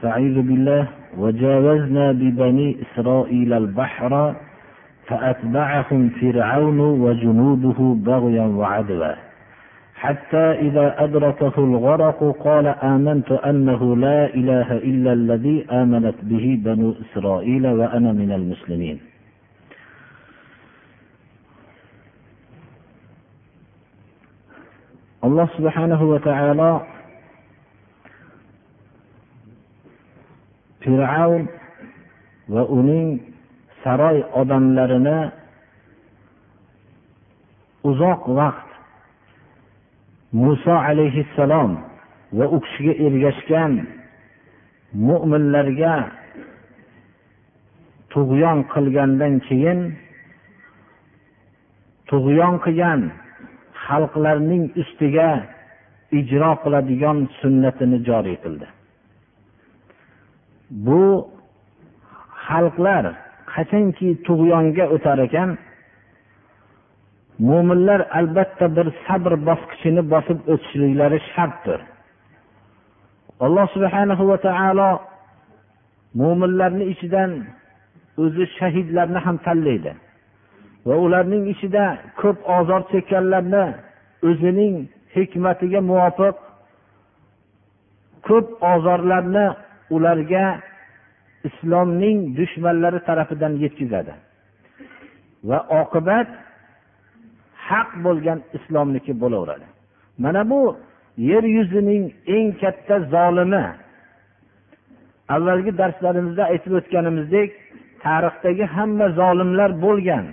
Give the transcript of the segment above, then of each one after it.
استعيذ بالله. وجاوزنا ببني إسرائيل البحر فأتبعهم فرعون وجنوده بغيا وعدوا. حتى إذا أدركه الغرق قال آمنت أنه لا إله إلا الذي آمنت به بنو إسرائيل وأنا من المسلمين. alloh subhanahu va taolo fir'avn va uning saroy odamlarini uzoq vaqt muso alayhissalom va u kishiga ergashgan mo'minlarga tug'yon qilgandan keyin tug'yon qilgan xalqlarning ustiga ijro qiladigan sunnatini joriy qildi. Bu xalqlar qachonki tug'yonga o'tar ekan mo'minlar albatta bir sabr bosqichini bosib o'tishliklari shartdir. Alloh subhanahu va taolo mo'minlarni ichidan o'zi shahidlarni ham tanlaydi va ularning ichida ko'p ozor chekkanlarni o'zining hikmatiga muvofiq ko'p ozorlarni ularga islomning dushmanlari tarafidan yetkazadi. Va oqibat haq bo'lgan islomniki bo'laveradi. Mana bu yer yuzining eng katta zolimi. Avvalgi darslarimizda aytib o'tganimizdek tarixdagi hamma zolimlar bo'lgan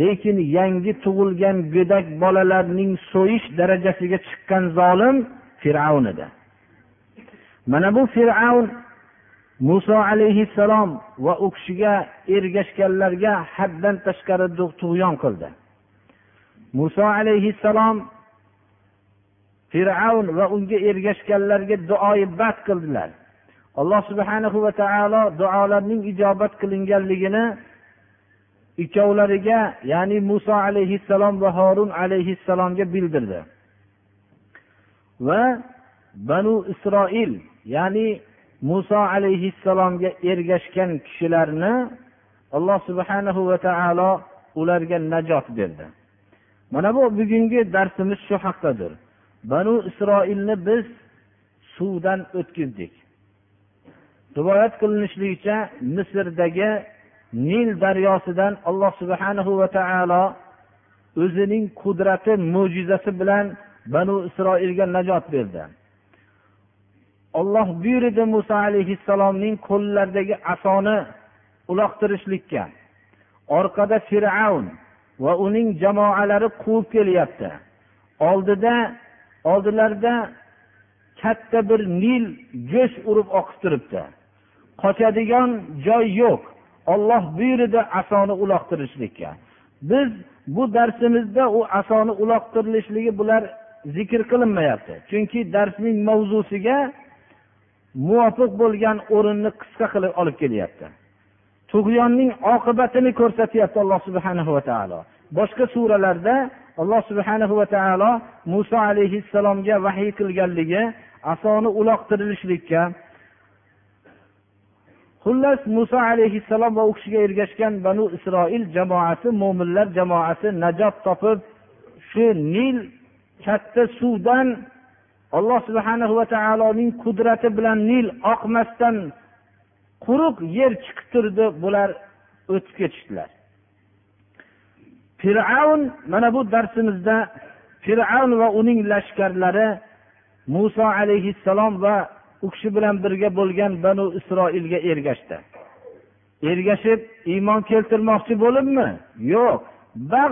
lekin yangi tug'ilgan go'dak bolalarning so'yish darajasiga chiqqan zolim fir'avn edi. Mana bu fir'avn muso alayhissalom va u kishiga ergashganlarga haddan tashqari tug'yon qildi. Muso alayhissalom fir'avn va unga ergashganlarga duoyi bad qildilar. Alloh subhanahu va taolo duolarning ijobat qilinganligini ikkovlariga ya'ni muso alayhissalom va horun alayhissalomga bildirdi. Va banu isroil ya'ni muso alayhissalomga ergashgan kishilarni alloh subhanahu va taolo ularga najot berdi. Mana bu bugungi darsimiz shu haqdadir. Banu isroilni biz suvdan o'tkazdik. Rivoyat qilinishligicha misrdagi nil daryosidan alloh subhanahu va taolo o'zining qudrati mo'jizasi bilan banu isroilga najot berdi. Olloh buyurdi muso alayhissalomning qo'llaridagi asoni uloqtirishlikka. Orqada fir'avn va uning jamoalari quvib kelyapti. Oldida oldilarida katta bir nil go'sht urib oqib turibdi. Qochadigan joy yo'q. Olloh buyurdi asoni uloqtirishlikka. Biz bu darsimizda u asoni uloqtirilishligi bular zikr qilinmayapti. Chunki darsning mavzusiga muvofiq bo'lgan o'rinni qisqa qilib olib kelyapti. Tug'yonning oqibatini ko'rsatyapti alloh subhanahu va taolo. Boshqa suralarda alloh subhanahu va taolo muso alayhissalomga vahiy qilganligi asoni uloqtirilishlikka xullas muso alayhissalom va u kishiga ergashgan banu isroil jamoasi mo'minlar jamoasi najot topib shu nil katta suvdan alloh subhana va taoloning qudrati bilan nil oqmasdan quruq yer chiqib turdi bular o'tib ketishdilar. Fir'avn mana bu darsimizda fir'avn va uning lashkarlari muso alayhissalom va u kishi bilan birga bo'lgan banu isroilga ergashdi. Ergashib iymon keltirmoqchi bo'libmi yo'q. Va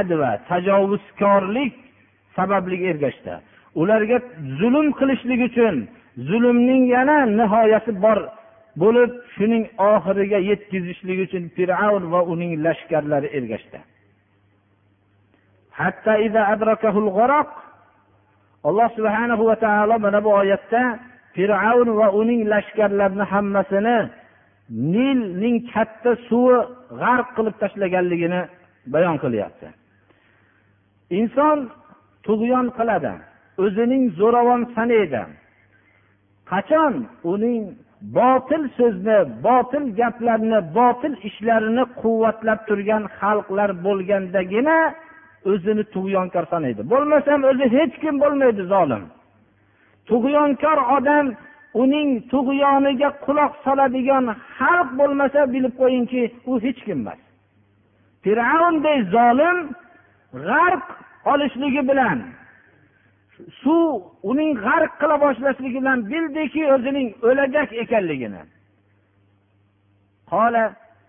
adva tajovuzkorlik sababli ergashdi. Ularga zulm qilishlik uchun zulmning yana nihoyasi bor bo'lib shuning oxiriga yetkazishlik uchun fir'avn va uning lashkarlari ergashdi. Alloh subhanahu va taolo mana bu oyatda fir'avn va uning lashkarlarini hammasini nilning katta suvi g'arq qilib tashlaganligini bayon qilyapti. Inson tug'yon qiladi. O'zining zo'ravon sanaydi qachon uning botil so'zni botil gaplarni botil ishlarini quvvatlab turgan xalqlar bo'lgandagina o'zini tug'yonkor sanaydi bo'lmasam o'zi hech kim bo'lmaydi zolim. Tug'yonkor odam uning tug'yoniga quloq soladigan xalq bo'lmasa bilib qo'yingki u hech kim emas. Fir'avnday zolim g'arq olishligi bilan suv uning g'arq qila boshlashligi bilan bildiki o'zining o'lajak ekanligini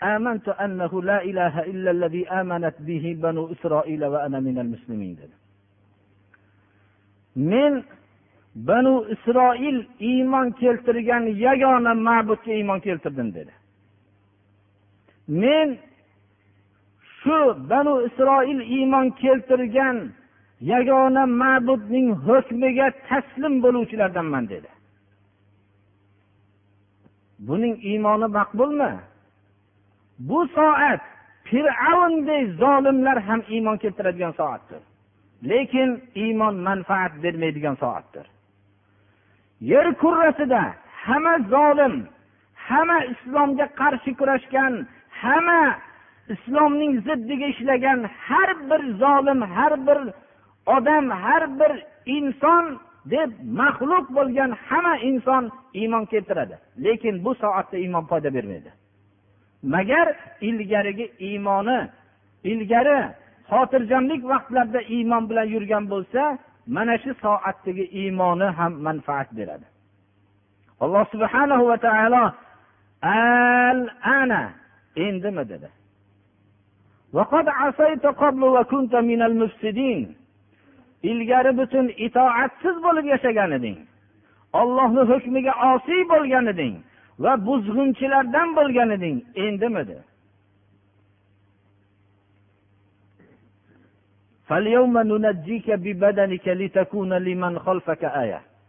آمنت أنه لا إله إلا الذي آمنت به بنو إسرائيل وأنا من المسلمين dedi men banu isroil iymon keltirgan yagona ma'budga iymon keltirdim dedi men shu banu isroil iymon keltirgan yagona ma'budning hukmiga taslim bo'luvchilardanman dedi. Buning iymoni maqbulmi? Bu soat fir'avnday zolimlar ham iymon keltiradigan soatdir. Lekin iymon manfaat bermaydigan soatdir. Yer kurrasida hamma zolim hamma islomga qarshi kurashgan hamma islomning ziddiga ishlagan har bir zolim har bir odam har bir inson deb maxluq bo'lgan hamma inson iymon keltiradi. Lekin bu soatda iymon foyda bermaydi. Magar ilgarigi iymoni ilgari xotirjamlik vaqtlarida iymon bilan yurgan bo'lsa mana shu soatdagi iymoni ham manfaat beradi. Alloh subhanahu va taolo al ana endimi? dedi. Ilgari butun itoatsiz bo'lib yashagan eding. Ollohni hukmiga osiy bo'lgan eding va buzg'unchilardan bo'lgan eding. Endimidi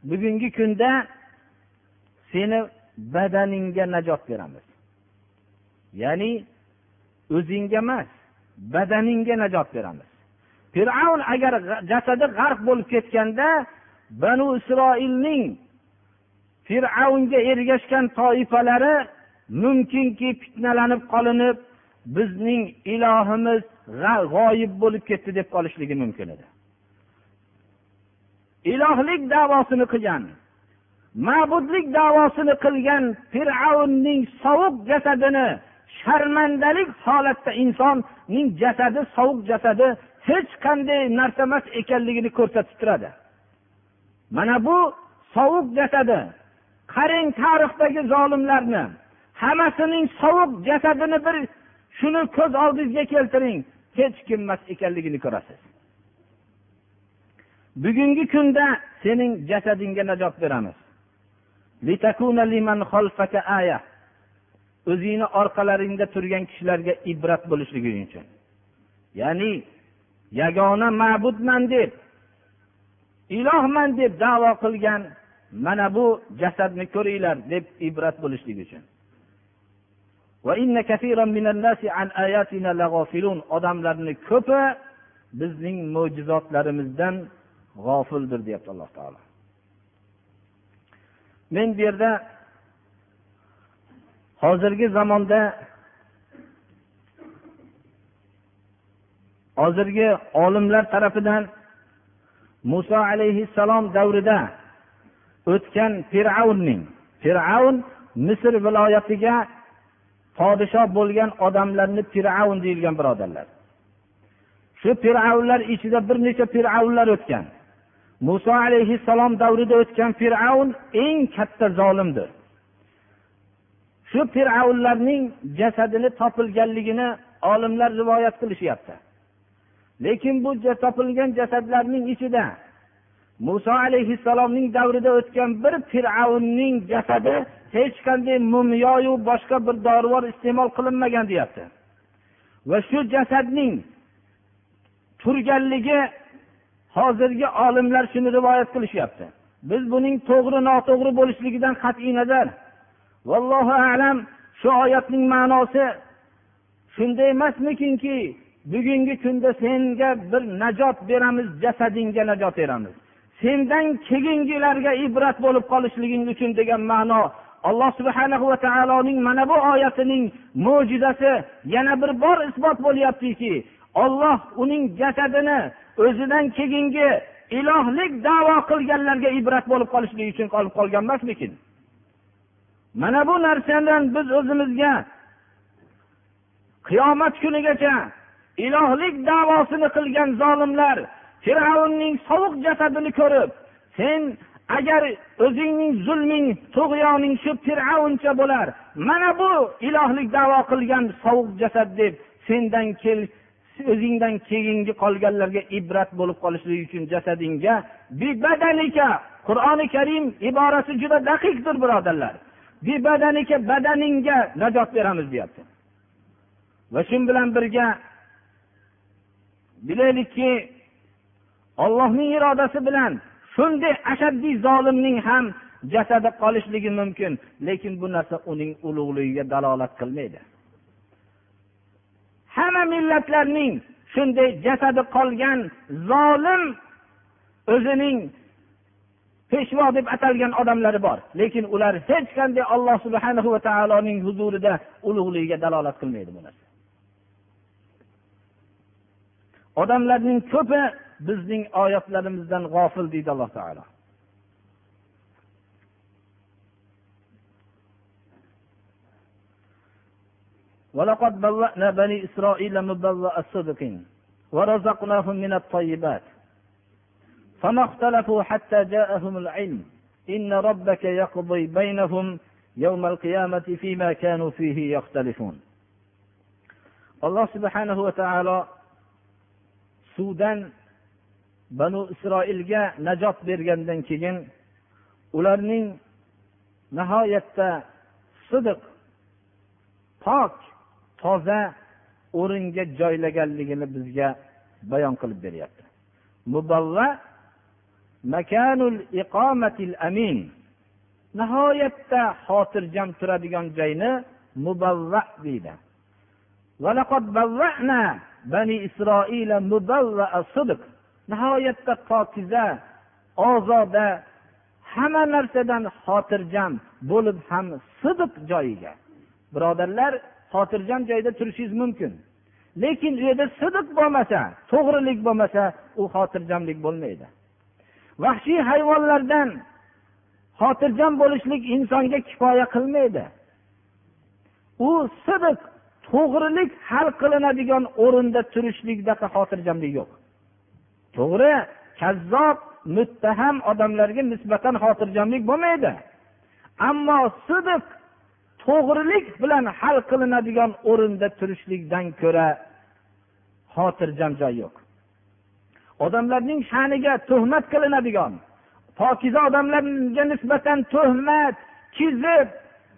bugungi kunda seni badaningga najot beramiz. Ya'ni o'zingga emas badaningga najot beramiz. Fir'avn agar jasadi g'arq bo'lib ketganda banu isroilning fir'avnga ergashgan toifalari mumkinki fitnalanib qolinib bizning ilohimiz g'oyib bo'lib ketdi deb qolishligi mumkin edi. Ilohlik davosini qilgan ma'budlik davosini qilgan fir'avnning sovuq jasadini sharmandalik holatda insonning jasadi sovuq jasadi hech qanday narsa emas ekanligini ko'rsatib turadi. Mana bu sovuq jasadi qarang tarixdagi zolimlarni hammasining sovuq jasadini bir shuni ko'z oldingizga keltiring hech kim emas ekanligini ko'rasiz. Bugungi kunda sening jasadingga najot beramiz. O'zingni orqalaringda turgan kishilarga ibrat bo'lishligi uchun. Ya'ni yagona ma'budman deb ilohman deb davo qilgan mana bu jasadni ko'ringlar deb ibrat bo'lishlik uchun. Odamlarni ko'pi bizning mo'jizotlarimizdan g'ofildir deyapti alloh taolo. Men bu yerda hozirgi zamonda hozirgi olimlar tarafidan muso alayhissalom davrida o'tgan fir'avnning fir'avn misr viloyatiga podshoh bo'lgan odamlarni fir'avn deyilgan birodarlar. Shu fir'avnlar ichida bir necha fir'avnlar o'tgan. Muso alayhissalom davrida o'tgan fir'avn eng katta zolimdir. Shu fir'avnlarning jasadini topilganligini olimlar rivoyat qilishyapti. Lekin bu topilgan jasadlarning ichida muso alayhissalomning davrida o'tgan bir fir'avnning jasadi hech qanday mumyoyu boshqa bir dorivor iste'mol qilinmagan deyapti. Va shu jasadning turganligi hozirgi olimlar shuni rivoyat qilishyapti. Biz buning to'g'ri noto'g'ri bo'lishligidan qat'iy nazar. Vallohu alam shu oyatning ma'nosi shunday emasmikinki bugungi kunda senga bir najot beramiz jasadingga najot beramiz. Sendan keyingilarga ibrat bo'lib qolishliging uchun degan ma'no alloh subhana va taoloning mana bu oyatining mo'jizasi yana bir bor isbot bo'lyaptiki olloh uning jasadini o'zidan keyingi ilohlik davo qilganlarga ibrat bo'lib qolishligi uchun qolib qolgan emasmikin? Mana bu narsadan biz o'zimizga qiyomat kunigacha ilohlik davosini qilgan zolimlar fir'avnning sovuq jasadini ko'rib sen agar o'zingning zulming tug'yoning shu fir'avncha bo'lar mana bu ilohlik davo qilgan sovuq jasad deb sendan kel o'zingdan keyingi qolganlarga ibrat bo'lib qolishligi uchun jasadingga bibadanika qur'oni karim iborasi juda daqiqdir birodarlar. Bibadanika badaningga najot beramiz deyapti. Va shu bilan birga bilaylikki ollohning irodasi bilan shunday ashaddiy zolimning ham jasadi qolishligi mumkin lekin bu narsa uning ulug'ligiga dalolat qilmaydi. Hamma millatlarning shunday jasadi qolgan zolim o'zining peshvo deb atalgan odamlari bor lekin ular hech qanday alloh subhana va taoloning huzurida ulug'ligiga dalolat qilmaydi bu narsa. Odamlarning ko'pi bizning oyatlarimizdan g'ofil deydi alloh taolo. ولقد بوأنا بني إسرائيل مبوأ الصدق ورزقناهم من الطيبات فما اختلفوا حتى جاءهم العلم إن ربك يقضي بينهم يوم القيامة فيما كانوا فيه يختلفون. Subhanahu va taolo suvdan banu isroilga najot bergandan keyin ularning nihoyatda sidiq pok toza o'ringa joylaganligini bizga bayon qilib beryapti. Mubavva makanul iqomatil amin nihoyatda xotirjam turadigan joyni mubavva deydi. Bani isroila nihoyatda pokiza ozoda hamma narsadan xotirjam bo'lib ham sidiq joyiga. Birodarlar xotirjam joyda turishingiz mumkin. Lekin u yerda sidiq bo'lmasa to'g'rilik bo'lmasa u xotirjamlik bo'lmaydi. Vahshiy hayvonlardan xotirjam bo'lishlik insonga kifoya qilmaydi. U sidiq to'g'rilik hal qilinadigan o'rinda turishlikdaqa xotirjamlik yo'q. To'g'ri kazzob muttaham odamlarga nisbatan xotirjamlik bo'lmaydi. Ammo sidiq to'g'rilik bilan hal qilinadigan o'rinda turishlikdan ko'ra xotirjam joy yo'q. Odamlarning sha'niga tuhmat qilinadigan pokiza odamlarga nisbatan tuhmat kizib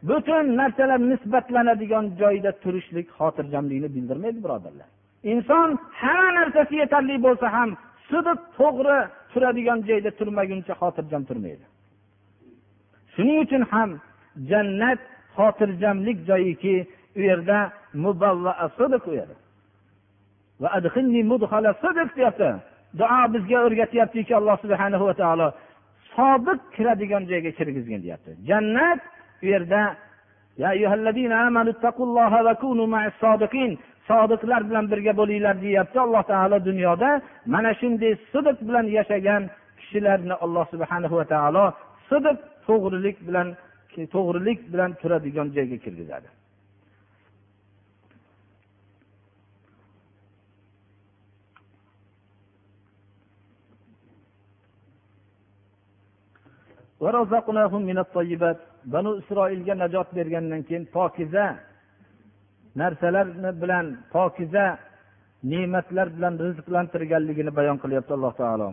butun narsalar nisbatlanadigan joyda turishlik xotirjamlikni bildirmaydi birodarlar. Inson hamma narsasi yetarli bo'lsa ham sidiq to'g'ri turadigan joyda turmaguncha xotirjam turmaydi. Shuning uchun ham jannat xotirjamlik joyiki u yerda deyapti. Duo bizga o'rgatyaptiki alloh subhana va taolo sobiq kiradigan joyga kirgizgin deyapti. Jannat bu yerda sodiqlar bilan birga bo'linglar deyapti alloh taolo dunyoda. Mana shunday sidiq bilan yashagan kishilarni alloh subhana va taolo sidiq to'g'rilik bilan to'g'rilik bilan turadigan joyga kirgizadi. Banu isroilga najot bergandan keyin pokiza narsalar bilan pokiza ne'matlar bilan rizqlantirganligini bayon qilyapti alloh taolo.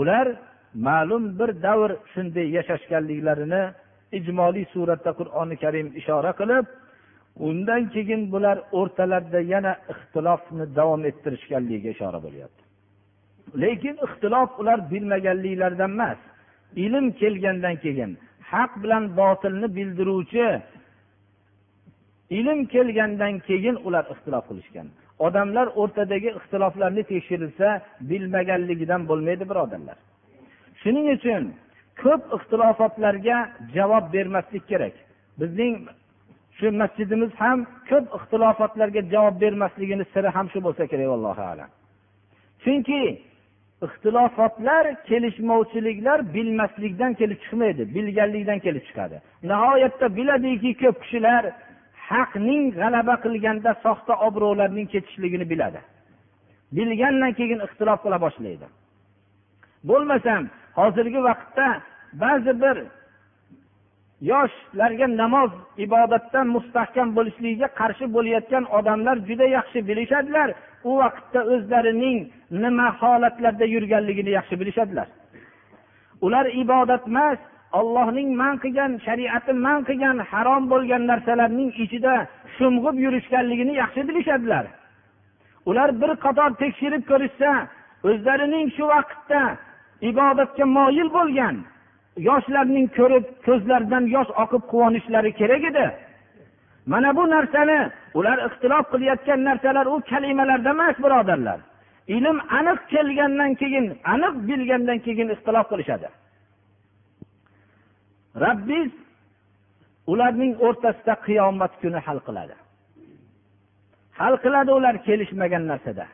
Ular ma'lum bir davr shunday yashashganliklarini ijmoliy suratda qur'oni karim ishora qilib undan keyin bular o'rtalarida yana ixtilofni davom ettirishganligiga ishora bo'lyapti. Lekin ixtilof ular bilmaganliklaridan emas ilm kelgandan keyin haq bilan botilni bildiruvchi ilm kelgandan keyin ular ixtilof qilishgan. Odamlar o'rtadagi ixtiloflarni tekshirilsa bilmaganligidan bo'lmaydi birodarlar. Shuning uchun ko'p ixtilofotlarga javob bermaslik kerak. Bizning shu masjidimiz ham ko'p ixtilofotlarga javob bermasligini siri ham shu bo'lsa kerak allohu alam. Chunki ixtilofotlar kelishmovchiliklar bilmaslikdan kelib chiqmaydi bilganlikdan kelib chiqadi. Nihoyatda biladiki ko'p kishilar haqning g'alaba qilganda soxta obro'larning ketishligini biladi. Bilgandan keyin ixtilof qila boshlaydi. Bo'lmasam hozirgi vaqtda ba'zi bir yoshlarga namoz ibodatdan mustahkam bo'lishligiga qarshi bo'layotgan odamlar juda yaxshi bilishadilar. U vaqtda o'zlarining nima holatlarda yurganligini yaxshi bilishadilar. Ular ibodat emas ollohning man qilgan shariati man qilgan harom bo'lgan narsalarning ichida sho'ng'ib yurishganligini yaxshi bilishadilar. Ular bir qator tekshirib ko'rishsa o'zlarining shu vaqtda ibodatga moyil bo'lgan yoshlarning ko'rib ko'zlaridan yosh oqib quvonishlari kerak edi. Mana bu narsani ular ixtilof qilayotgan narsalar u kalimalarda emas birodarlar. Ilm aniq kelgandan keyin aniq bilgandan keyin ixtilof qilishadi. Rabbiz ularning o'rtasida qiyomat kuni hal qiladi. Hal qiladi ular kelishmagan narsada.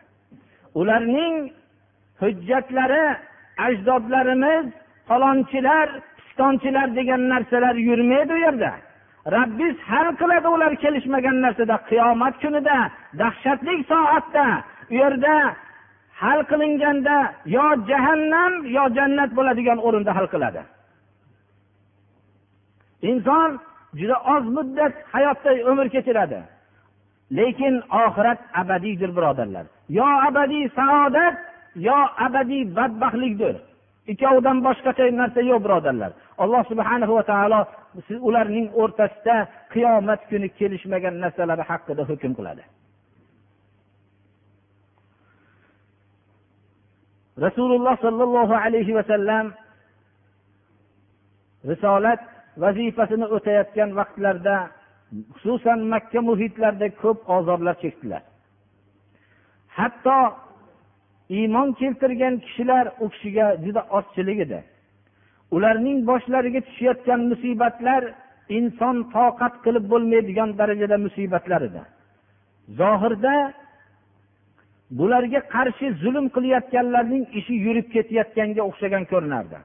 Ularning hujjatlari ajdodlarimiz falonchilar pistonchilar degan narsalar yurmaydi u yerda. Rabbiz hal qiladi ular kelishmagan narsada qiyomat kunida dahshatli soatda u yerda hal qilinganda yo jahannam yo jannat bo'ladigan o'rinda hal qiladi. Inson juda oz muddat hayotda umr kechiradi. Lekin oxirat abadiydir birodarlar. Yo abadiy saodat yo abadiy badbaxtlikdir. Ikkovidan boshqacha narsa yo'q birodarlar. Alloh subhana va taolo ularning o'rtasida qiyomat kuni kelishmagan narsalari haqida hukm qiladi. Rasululloh sollallohu alayhi vasallam risolat vazifasini o'tayotgan vaqtlarda xususan makka muhitlarida ko'p ozorlar chekdilar. Hatto iymon keltirgan kishilar u kishiga juda ozchilik edi. Ularning boshlariga tushayotgan musibatlar inson toqat qilib bo'lmaydigan darajada musibatlar edi. Zohirda bularga qarshi zulm qilayotganlarning ishi yurib ketayotganga o'xshagan ko'rinardi.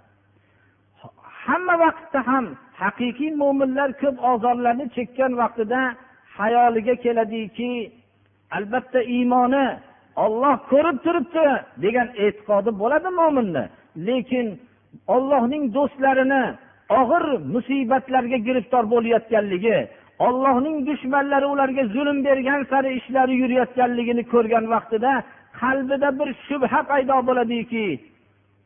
Hamma vaqtda ham haqiqiy mo'minlar ko'p ozorlarni chekkan vaqtida hayoliga keladiki albatta iymoni olloh ko'rib turibdi degan e'tiqodi bo'ladi mo'minni. Lekin ollohning do'stlarini og'ir musibatlarga giriftor bo'layotganligi ollohning dushmanlari ularga zulm bergan sari ishlari yurayotganligini ko'rgan vaqtida qalbida bir shubha paydo bo'ladiki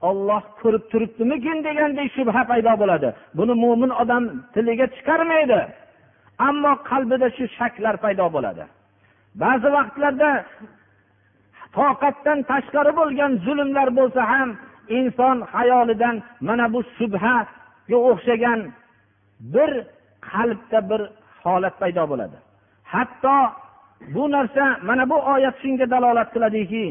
olloh ko'rib turibdimikin degandek shubha paydo bo'ladi. Buni mo'min odam tiliga chiqarmaydi ammo qalbida shu shaklar paydo bo'ladi. Ba'zi vaqtlarda toqatdan tashqari bo'lgan zulmlar bo'lsa ham inson hayolidan mana bu shubhaga o'xshagan bir qalbda bir holat paydo bo'ladi hatto bu narsa mana bu oyat shunga dalolat qiladiki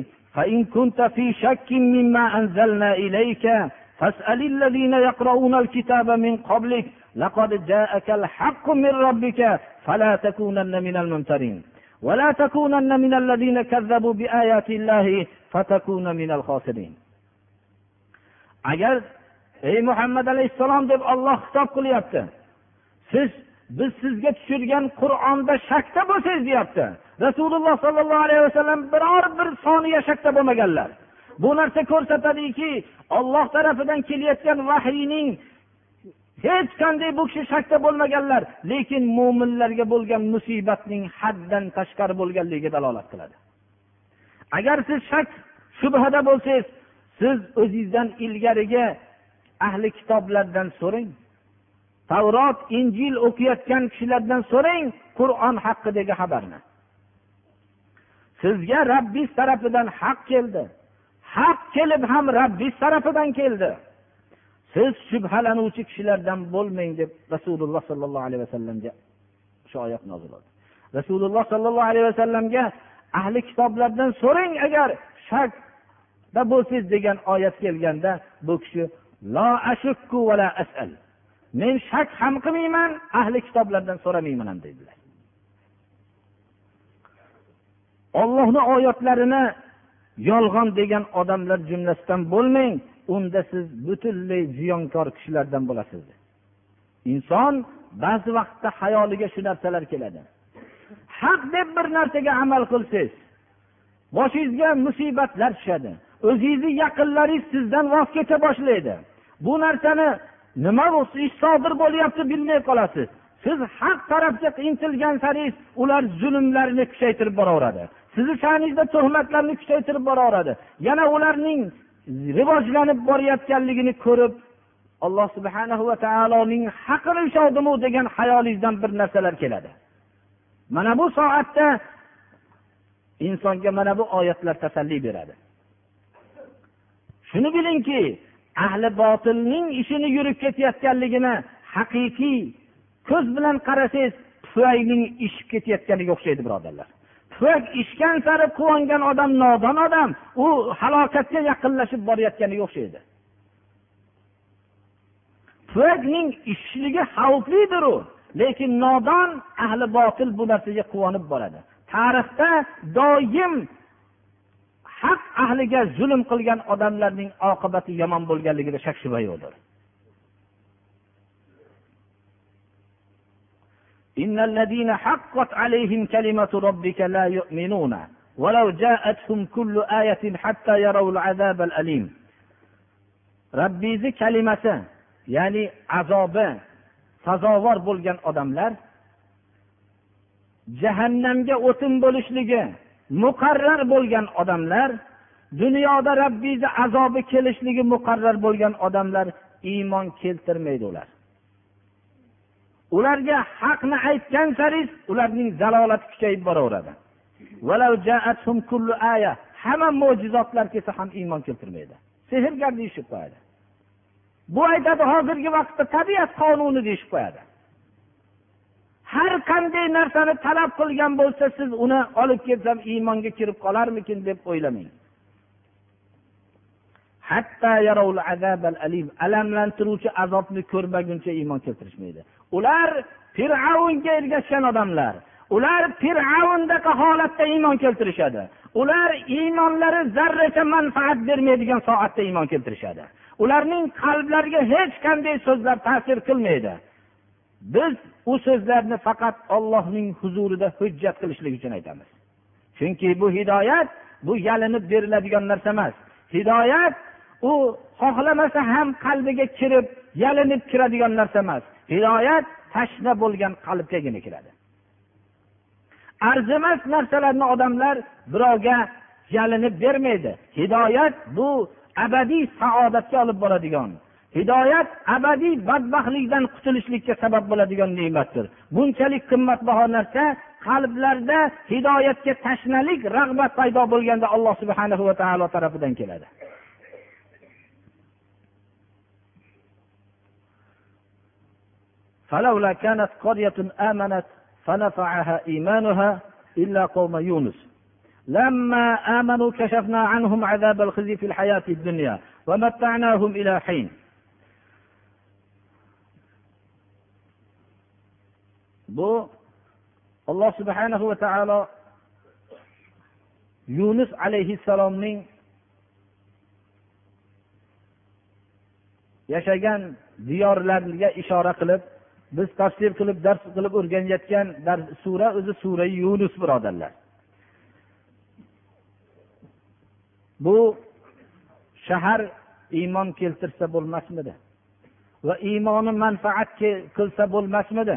فاسأل الذين يقرؤون الكتاب من قبلك لقد جاءك الحق من ربك فلا تكونن من الممترين ولا تكونن من الذين كذبوا بآيات الله فتكون من الخاسرين agar ey muhammad alayhissalom deb olloh xitob qilyapti siz biz sizga tushirgan qur'onda shakda bo'lsangiz deyapti rasululloh sollallohu alayhi vasallam biror bir soniya shakda bo'lmaganlar bu narsa ko'rsatadiki olloh tarafidan kelayotgan vahiyning hech qanday bu kishi shakda bo'lmaganlar lekin mo'minlarga bo'lgan musibatning haddan tashqari bo'lganligiga dalolat qiladi. Agar siz shak shubhada bo'lsangiz siz o'zingizdan ilgarigi ahli kitoblardan so'rang tavrot injil o'qiyotgan kishilardan so'rang qur'on haqidagi xabarni. Sizga rabbiz tarafidan haq keldi. Haq kelib ham rabbiz tarafidan keldi. Siz shubhalanuvchi kishilardan bo'lmang deb rasululloh sollallohu alayhi vasallamga shu oyat nozil bo'ldi rasululloh sollallohu alayhi vasallamga ahli kitoblardan so'rang agar shakda bo'lsangiz degan oyat kelganda bu kishi la ashukku va la asal. Men shak ham qilmayman ahli kitoblardan so'ramayman ham dedilar. Ollohni oyatlarini yolg'on degan odamlar jumlasidan bo'lmang. Unda siz butunlay ziyonkor kishilardan bo'lasiz. Inson ba'zi vaqtda hayoliga shu narsalar keladi. Haq deb bir narsaga amal qilsangiz boshingizga musibatlar tushadi. O'zingizni yaqinlaringiz sizdan voz kecha boshlaydi. Bu narsani nima ish sodir bo'lyapti bilmay qolasiz. Siz haq tarafga intilgan saringiz ular zulmlarni kuchaytirib boraveradi. Sizni sha'ningizda tuhmatlarni kuchaytirib boraveradi. Yana ularning rivojlanib borayotganligini ko'rib alloh subhana va taoloning haqini ushladimu degan hayolingizdan bir narsalar keladi. Mana bu soatda insonga mana bu oyatlar tasalli beradi. Shuni bilingki ahli botilning ishini yurib ketayotganligini haqiqiy ko'z bilan qarasangiz pufayning ishib ketayotganiga o'xshaydi birodarlar. Tufak ichgan sari quvongan odam nodon odam u halokatga yaqinlashib borayotganiga o'xshaydi tufakning ichishligi xavflidir u lekin nodon ahli botil bu narsaga quvonib boradi. Tarixda doim haq ahliga zulm qilgan odamlarning oqibati yomon bo'lganligida shak shubha yo'qdir. إن الذين حقت عليهم كلمة ربك لا يؤمنون ولو جاءتهم كل آية حتى يروا العذاب الأليم ربيزي كلمة ya'ni azobi sazovor bo'lgan odamlar jahannamga o'tin bo'lishligi muqarrar bo'lgan odamlar dunyoda rabbiyni azobi kelishligi muqarrar bo'lgan odamlar iymon keltirmaydi ular Ularga haqni aytgan sari ularning zalolati kuchayib boraveradi. Hamma mo'jizotlar kelsa ham iymon keltirmaydi. Sehrgar deyishib qo'yadi. Bu aytadi hozirgi vaqtda tabiat qonuni deyishib qo'yadi. Har qanday narsani talab qilgan bo'lsa siz uni olib kelsam iymonga kirib qolarmikin deb o'ylamang. Alamlantiruvchi azobni ko'rmaguncha iymon keltirishmaydi. Ular fir'avnga ergashgan odamlar. Ular fir'avndaqa holatda iymon keltirishadi. Ular iymonlari zarracha manfaat bermaydigan soatda iymon keltirishadi. Ularning qalblariga hech qanday so'zlar ta'sir qilmaydi. Biz u so'zlarni faqat ollohning huzurida hujjat qilishlik uchun aytamiz. Chunki bu hidoyat bu yalinib beriladigan narsa emas. Hidoyat u xohlamasa ham qalbiga kirib yalinib kiradigan narsa emas. Hidoyat tashna bo'lgan qalbgagina kiradi arzimas narsalarni odamlar birovga yalinib bermaydi. Hidoyat bu abadiy saodatga olib boradigan hidoyat abadiy badbaxtlikdan qutulishlikka sabab bo'ladigan ne'matdir. Bunchalik qimmatbaho narsa qalblarda hidoyatga tashnalik rag'bat paydo bo'lganda alloh subhanahu va taolo tarafidan keladi. فلولا كانت قرية آمنت فنفعها إيمانها إلا قوم يونس. لما آمنوا كشفنا عنهم عذاب الخزي في الحياة الدنيا ومتعناهم إلى حين. bu alloh subhanahu va taolo yunus alayhissalomning yashagan diyorlarga ishora qilib biz tafsir qilib dars qilib o'rganayotgan sura o'zi sura yunus birodarlar. Bu shahar iymon keltirsa bo'lmasmidi? Va iymoni manfaat qilsa bo'lmasmidi?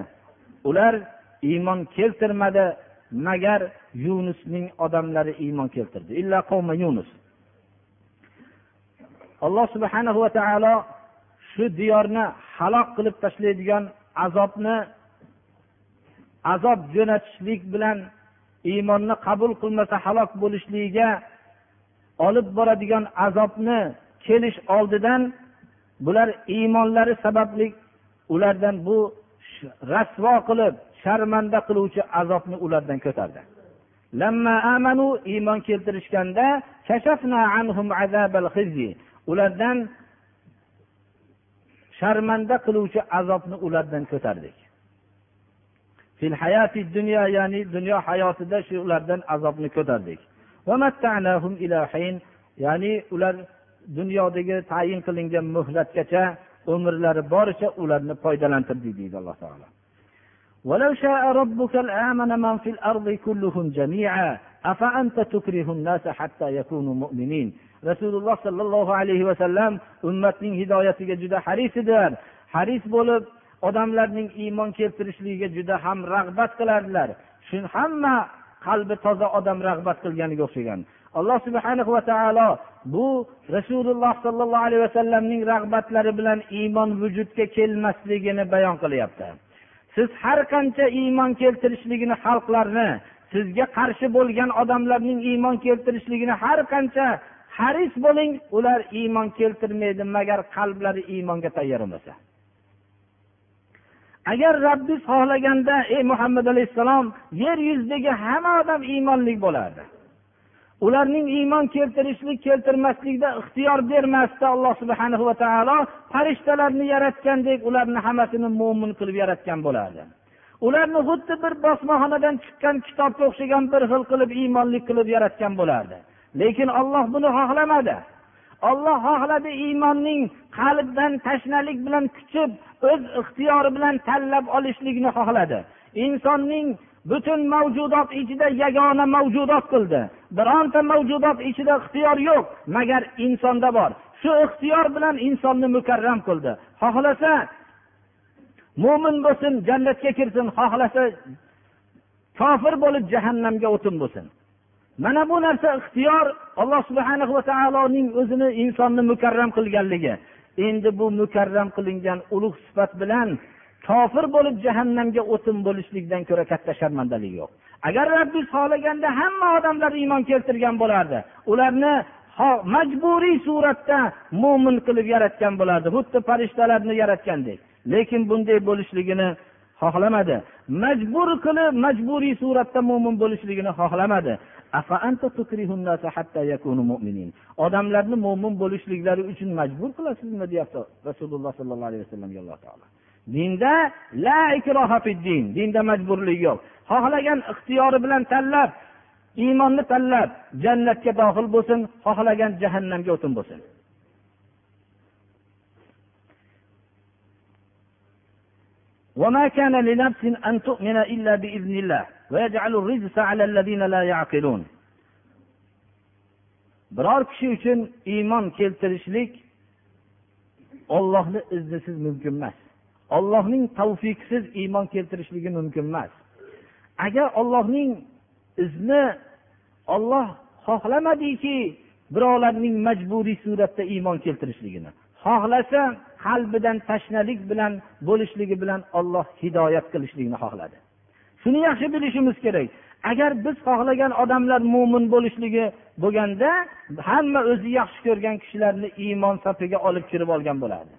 Ular iymon keltirmadi magar yunusning odamlari iymon keltirdi. Illa qavma yunus. Alloh subhanahu va taolo shu diyorni halok qilib tashlaydigan azobni azob jo'natishlik bilan iymonni qabul qilmasa halok bo'lishligiga olib boradigan azobni kelish oldidan bular iymonlari sababli ulardan bu rasvo qilib sharmanda qiluvchi azobni ulardan ko'tardi. Iymon keltirishganda ulardan sharmanda qiluvchi azobni ulardan ko'tardik fil hayati dunyo ya'ni dunyo hayotida shu ulardan azobni ko'tardik ya'ni ular dunyodagi tayin qilingan muhlatgacha umrlari boricha ularni foydalantirdik deydi alloh taolo ولو شاء ربك لآمن من في الأرض كلهم جميعا أفأنت تكره الناس حتى يكونوا مؤمنين rasululloh sollallohu alayhi vasallam ummatning hidoyatiga juda haris edilar haris bo'lib odamlarning iymon keltirishligiga juda ham rag'bat qilardilar. Shu hamma qalbi toza odam rag'bat qilganiga o'xshagan. Alloh subhana va taolo bu rasululloh sollallohu alayhi vasallamning rag'batlari bilan iymon vujudga kelmasligini bayon qilyapti. Siz har qancha iymon keltirishligini xalqlarni sizga qarshi bo'lgan odamlarning iymon keltirishligini har qancha haris bo'ling ular iymon keltirmaydi magar qalblari iymonga tayyor bo'lsa agar rabbiz xohlaganda ey muhammad alayhissalom yer yuzidagi hamma odam iymonli bo'lardi. Ularning iymon keltirishlik keltirmaslikda ixtiyor bermasdi alloh subhana va taolo farishtalarni yaratgandek ularni hammasini mo'min qilib yaratgan bo'lardi. Ularni xuddi bir bosmaxonadan chiqqan kitobga o'xshagan bir xil qilib iymonli qilib yaratgan bo'lardi. Lekin olloh buni xohlamadi. Olloh xohladi iymonning qalbdan tashnalik bilan kuchib o'z ixtiyori bilan tanlab olishlikni xohladi. Insonning butun mavjudot ichida yagona mavjudot qildi. Bironta mavjudot ichida ixtiyor yo'q magar insonda bor. Shu ixtiyor bilan insonni mukarram qildi. Xohlasa mo'min bo'lsin jannatga kirsin xohlasa kofir bo'lib jahannamga o'tin bo'lsin. Mana bu narsa ixtiyor alloh subhana va taoloning o'zini insonni mukarram qilganligi. Endi bu mukarram qilingan ulug' sifat bilan kofir bo'lib jahannamga o'tin bo'lishlikdan ko'ra katta sharmandalik yo'q. Agar rabbiz xohlaganda hamma odamlar iymon keltirgan bo'lardi ularni majburiy suratda mo'min qilib yaratgan bo'lardi xuddi farishtalarni yaratgandek. Lekin bunday bo'lishligini xohlamadi. Majbur qilib majburiy suratda mo'min bo'lishligini xohlamadi. Odamlarni mo'min bo'lishliklari uchun majbur qilasizmi deyapti rasululloh sollallohu alayhi vasallamga alloh taolo. Dinda la ikroha din. Dinda majburlik yo'q. Xohlagan ixtiyori bilan tanlab iymonni tanlab jannatga dohil bo'lsin xohlagan jahannamga o'tin bo'lsin. وما كان لنفس أن تؤمن إلا بإذن الله ويجعل الرجس على الذين لا يعقلون biror kishi uchun iymon keltirishlik ollohni iznisiz mumkin emas ollohning tavfiqsiz iymon keltirishligi mumkin emas agar ollohning izni olloh xohlamadiki birovlarning majburiy suratda iymon keltirishligini xohlasa qalbidan tashnalik bilan bo'lishligi bilan olloh hidoyat qilishligini xohladi. Shuni yaxshi bilishimiz kerak. Agar biz xohlagan odamlar mo'min bo'lishligi bo'lganda hamma o'zi yaxshi ko'rgan kishilarni iymon safiga olib kirib olgan bo'lardi.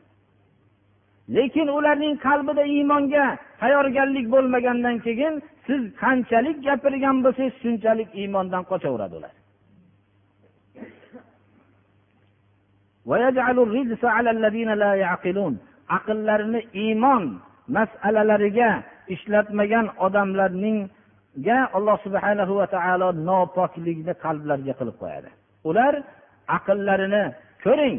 Lekin ularning qalbida iymonga tayyorgarlik bo'lmagandan keyin siz qanchalik gapirgan bo'lsangiz shunchalik iymondan qochaveradi ular. Aqllarini iymon masalalariga ishlatmagan odamlarningga alloh subhana va taolo nopoklikni qalblariga qilib qo'yadi. Ular aqllarini ko'ring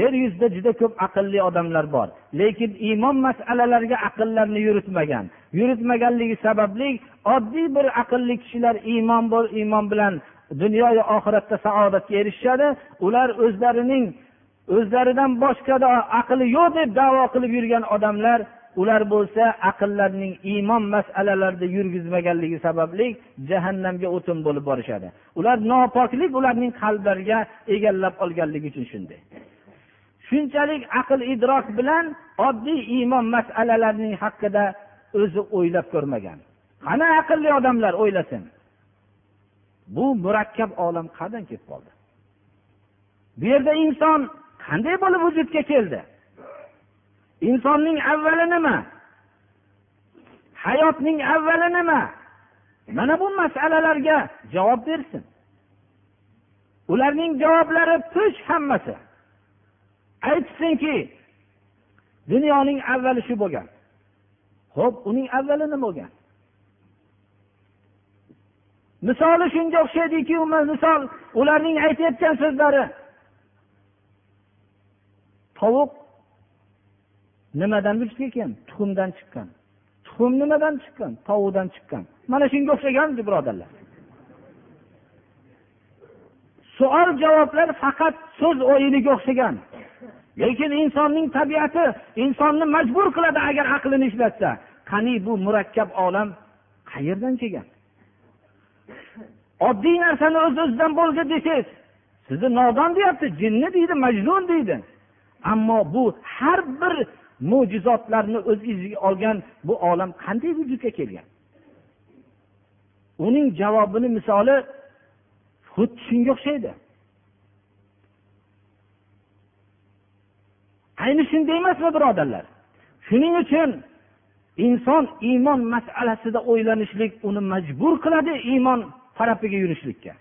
yer yuzida juda ko'p aqlli odamlar bor. Lekin iymon masalalariga aqllarini yuritmagan. Yuritmaganligi sababli oddiy bir aqlli kishilar iymon bor iymon bilan dunyoyu oxiratda saodatga erishishadi. Ular o'zlarining o'zlaridan boshqada aqli yo'q deb davo qilib yurgan odamlar ular bo'lsa aqllarining iymon masalalarida yurgizmaganligi sababli jahannamga o'tin bo'lib borishadi. Ular nopoklik ularning qalblariga egallab olganligi uchun shunday. Shunchalik aql idrok bilan oddiy iymon masalalarining haqida o'zi o'ylab ko'rmagan. Qani aqlli odamlar o'ylasin. Bu murakkab olam qayerdan kelib qoldi. Bu yerda inson qanday bo'lib vujudga keldi? Insonning avvali nima? Hayotning avvali nima? Mana bu masalalarga javob bersin. Ularning javoblari tush hammasi. Aytsinki dunyoning avvali shu bo'lgan. Ho'p uning avvali nima bo'lgan? Misoli shunga o'xshaydiki misol ularning aytayotgan so'zlari. Tovuq nimadan vujudga kelgan? Tuxumdan chiqqan. Tuxum nimadan chiqqan? Tovuqdan chiqqan. Mana shunga o'xshagandi birodarlar. Savol javoblar faqat so'z o'yiniga o'xshagan. Lekin insonning tabiati insonni majbur qiladi agar aqlini ishlatsa. Qani bu murakkab olam qayerdan kelgan? Oddiy narsani o'z o'zidan bo'ldi desangiz sizni nodon deyapti jinni deydi majnun deydi. Ammo bu har bir mo'jizotlarni o'z iziga olgan bu olam qanday vujudga kelgan? Uning javobini misoli xuddi shunga o'xshaydi. Ayni shunday emasmi birodarlar? Shuning uchun inson iymon masalasida o'ylanishlik uni majbur qiladi iymon tarafiga yurishlikka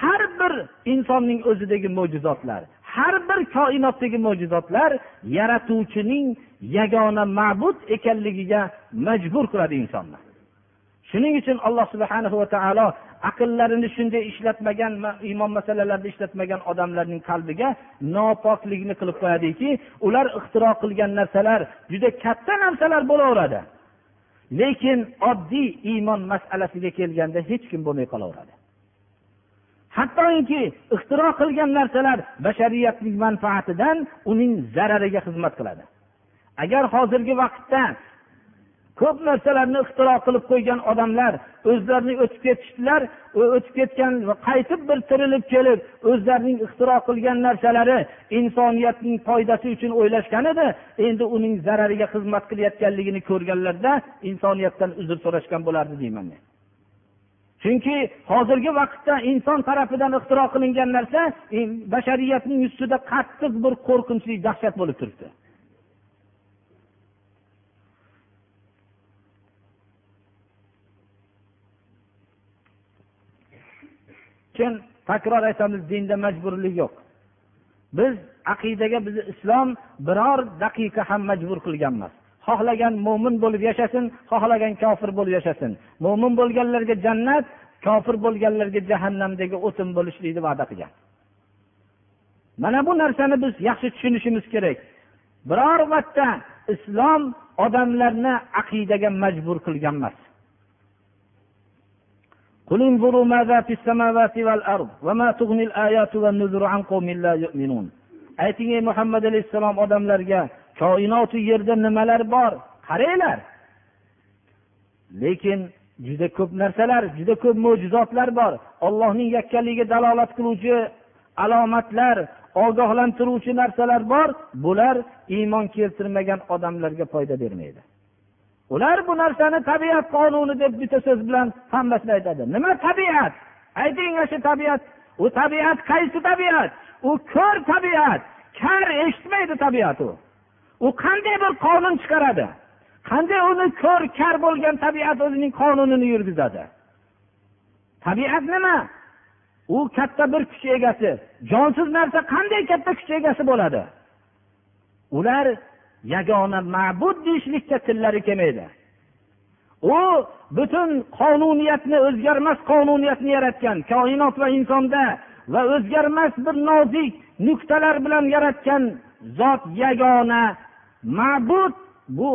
har bir insonning o'zidagi mo'jizotlar har bir koinotdagi mo'jizotlar yaratuvchining yagona ma'bud ekanligiga majbur qiladi insonni shuning uchun alloh subhana va taolo aqllarini shunday ishlatmagan iymon masalalarida ishlatmagan odamlarning qalbiga nopoklikni qilib qo'yadiki ular ixtiro qilgan narsalar juda katta narsalar bo'laveradi. Lekin oddiy iymon masalasiga kelganda hech kim bo'lmay qolaveradi. Hattoki ixtiro qilgan narsalar bashariyatning manfaatidan uning zarariga xizmat qiladi. Agar hozirgi vaqtda ko'p narsalarni ixtiro qilib qo'ygan odamlar o'zlarini o'tib ketishdilar o'tib ketgan qaytib bir tirilib kelib o'zlarining ixtiro qilgan narsalari insoniyatning foydasi uchun o'ylashgan edi endi uning zarariga xizmat qilayotganligini ko'rganlarda insoniyatdan uzr so'rashgan bo'lardi deyman men. Chunki hozirgi vaqtda inson tarafidan ixtiro qilingan narsa e, bashariyatning ustida qattiq bir qo'rqinchli dahshat bo'lib turibdi. Keyin takror aytamiz dinda majburlik yo'q. Biz aqidaga bizni islom biror daqiqa ham majbur qilgan emas xohlagan mo'min bo'lib yashasin xohlagan kofir bo'lib yashasin mo'min bo'lganlarga jannat kofir bo'lganlarga jahannamdagi o'tin bo'lishlikni va'da qilgan mana bu narsani biz yaxshi tushunishimiz kerak biror marta islom odamlarni aqidaga majbur qilgan emas قل انظروا ماذا في السماوات والأرض وما تغني الآيات والنذر عن قوم لا يؤمنون ayting ey muhammad alayhissalom odamlarga koinotu yerda nimalar bor? Qaranglar. Lekin juda ko'p narsalar juda ko'p mo'jizotlar bor. Ollohning yakkaligiga dalolat qiluvchi alomatlar ogohlantiruvchi narsalar bor. Bular iymon keltirmagan odamlarga foyda bermaydi. Ular bu narsani tabiat qonuni deb bitta so'z bilan hammasini aytadi. Nima tabiat? Ayting ana shu tabiat. U tabiat qaysi tabiat? U ko'r tabiat. Kar eshitmaydi tabiat u. u qanday bir qonun chiqaradi? Qanday uni ko'r kar bo'lgan tabiat o'zining qonunini yurgizadi? Tabiat nima? U katta bir kuch egasi jonsiz narsa qanday katta kuch egasi bo'ladi? Ular yagona ma'bud deyishlikka tillari kelmaydi. U butun qonuniyatni o'zgarmas qonuniyatni yaratgan koinot va insonda va o'zgarmas bir nozik nuqtalar bilan yaratgan zot yagona ma'bud bu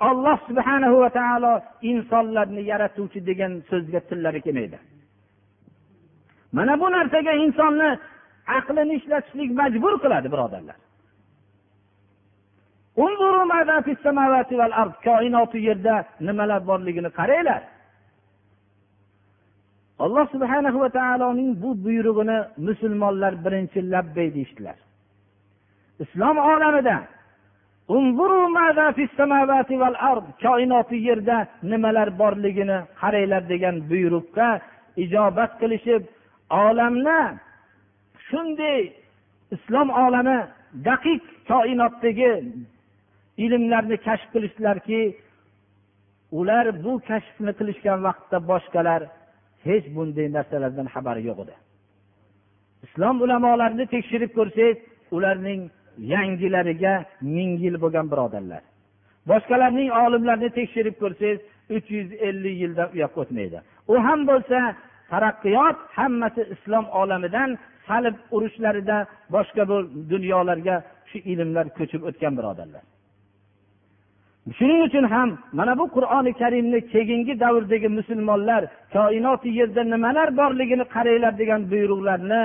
olloh subhana va taolo insonlarni yaratuvchi degan so'zga tillari kelmaydi. Mana bu narsaga insonni aqlini ishlatishlik majbur qiladi birodarlar. Koinoti yerda nimalar borligini qaranglar. Alloh subhana va taoloning bu buyrug'ini musulmonlar birinchi labbay deyishdilar. Islom olamida koinoti yerda nimalar borligini qaranglar degan buyruqqa ijobat qilishib olamni shunday islom olami daqiq koinotdagi ilmlarni kashf qilishdilarki ular bu kashfni qilishgan vaqtda boshqalar hech bunday narsalardan xabari yo'q edi islom ulamolarini tekshirib ko'rsangiz ularning yangilariga ming yil bo'lgan birodarlar. Boshqalarning olimlarini tekshirib ko'rsangiz uch yuz ellik yildan u yoqqa o'tmaydi. U ham bo'lsa taraqqiyot hammasi islom olamidan salib urushlarida boshqa bir dunyolarga shu ilmlar ko'chib o'tgan birodarlar. Shuning uchun ham mana bu qur'oni karimni keyingi davrdagi musulmonlar koinoti yerda nimalar borligini qaranglar degan buyruqlarni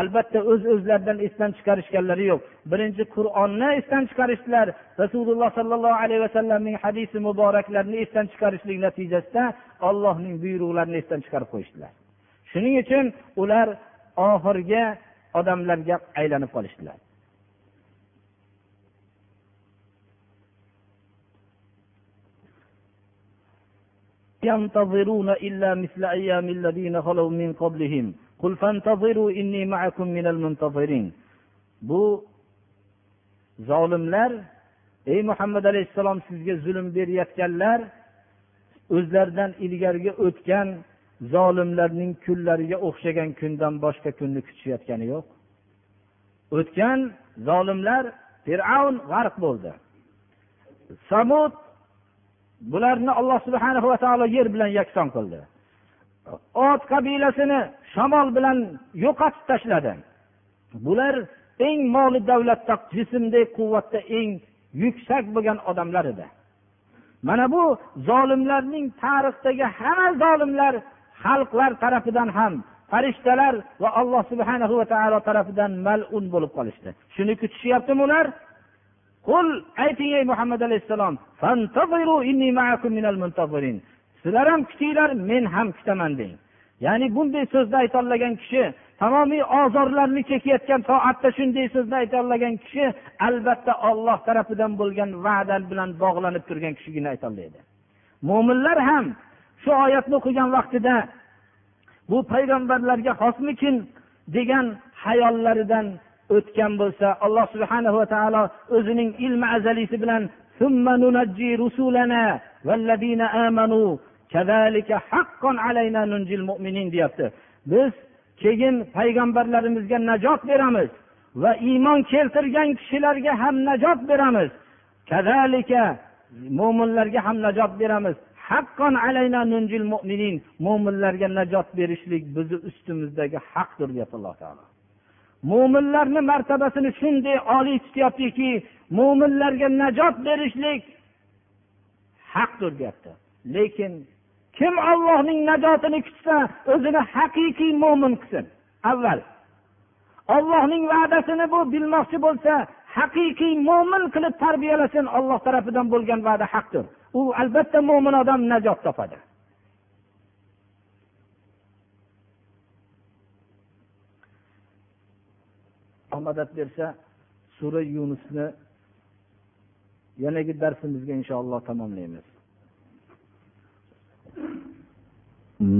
albatta o'z öz o'zlaridan esdan chiqarishganlari yo'q birinchi qur'onni esdan chiqarishdilar rasululloh sollallohu alayhi vasallamning hadisi muboraklarini esdan chiqarishlik natijasida ollohning buyruqlarini esdan chiqarib qo'yishdilar shuning uchun ular oxirgi odamlarga aylanib qolishdilar ينتظرون إلا مثل أيام الذين خلوا من قبلهم bu zolimlar ey muhammad alayhissalom sizga zulm berayotganlar o'zlaridan ilgarigi o'tgan zolimlarning kunlariga o'xshagan kundan boshqa kunni kutishayotgani yo'q. O'tgan zolimlar fir'avn g'arq bo'ldi. Samud bularni alloh subhanahu va taolo yer bilan yakson qildi. Ot qabilasini shamol bilan yo'qotib tashladi. Bular eng moli davlatda jismdek quvvatda eng yuksak bo'lgan odamlar edi. Mana bu zolimlarning tarixdagi hamma zolimlar xalqlar tarafidan ham farishtalar va alloh subhana va taolo tarafidan malun bo'lib qolishdi. Shuni kutishyaptimi ular. Qul ayting ey muhammad alayhissalom sizlar ham kutinglar men ham kutaman deng. Ya'ni bunday so'zni aytolmagan kishi tamomiy ozorlarni chekayotgan soatda shunday so'zni aytolmagan kishi albatta olloh tarafidan bo'lgan va'da bilan bog'lanib turgan kishigina aytolmaydi. Mo'minlar ham shu oyatni o'qigan vaqtida bu payg'ambarlarga xosmikin degan hayollaridan o'tgan bo'lsa alloh subhana va taolo o'zining ilmi azalisi bilan deyapti biz keyin payg'ambarlarimizga najot beramiz va iymon keltirgan kishilarga ham najot beramiz kadalika mo'minlarga ham najot beramiz haqqon alayna nunjil mu'minin mo'minlarga najot berishlik bizni ustimizdagi haqdir deyapti alloh taolo mo'minlarni martabasini shunday oliy tutyaptiki mo'minlarga najot berishlik haqdir deyapti lekin kim ollohning najotini kutsa o'zini haqiqiy mo'min qilsin. Avval. Ollohning va'dasini bu bilmoqchi bo'lsa haqiqiy mo'min qilib tarbiyalasin olloh tarafidan bo'lgan va'da haqdir. U albatta mo'min odam najot topadi. Madad bersa sura yunusni yanagi darsimizga inshaalloh tamomlaymiz.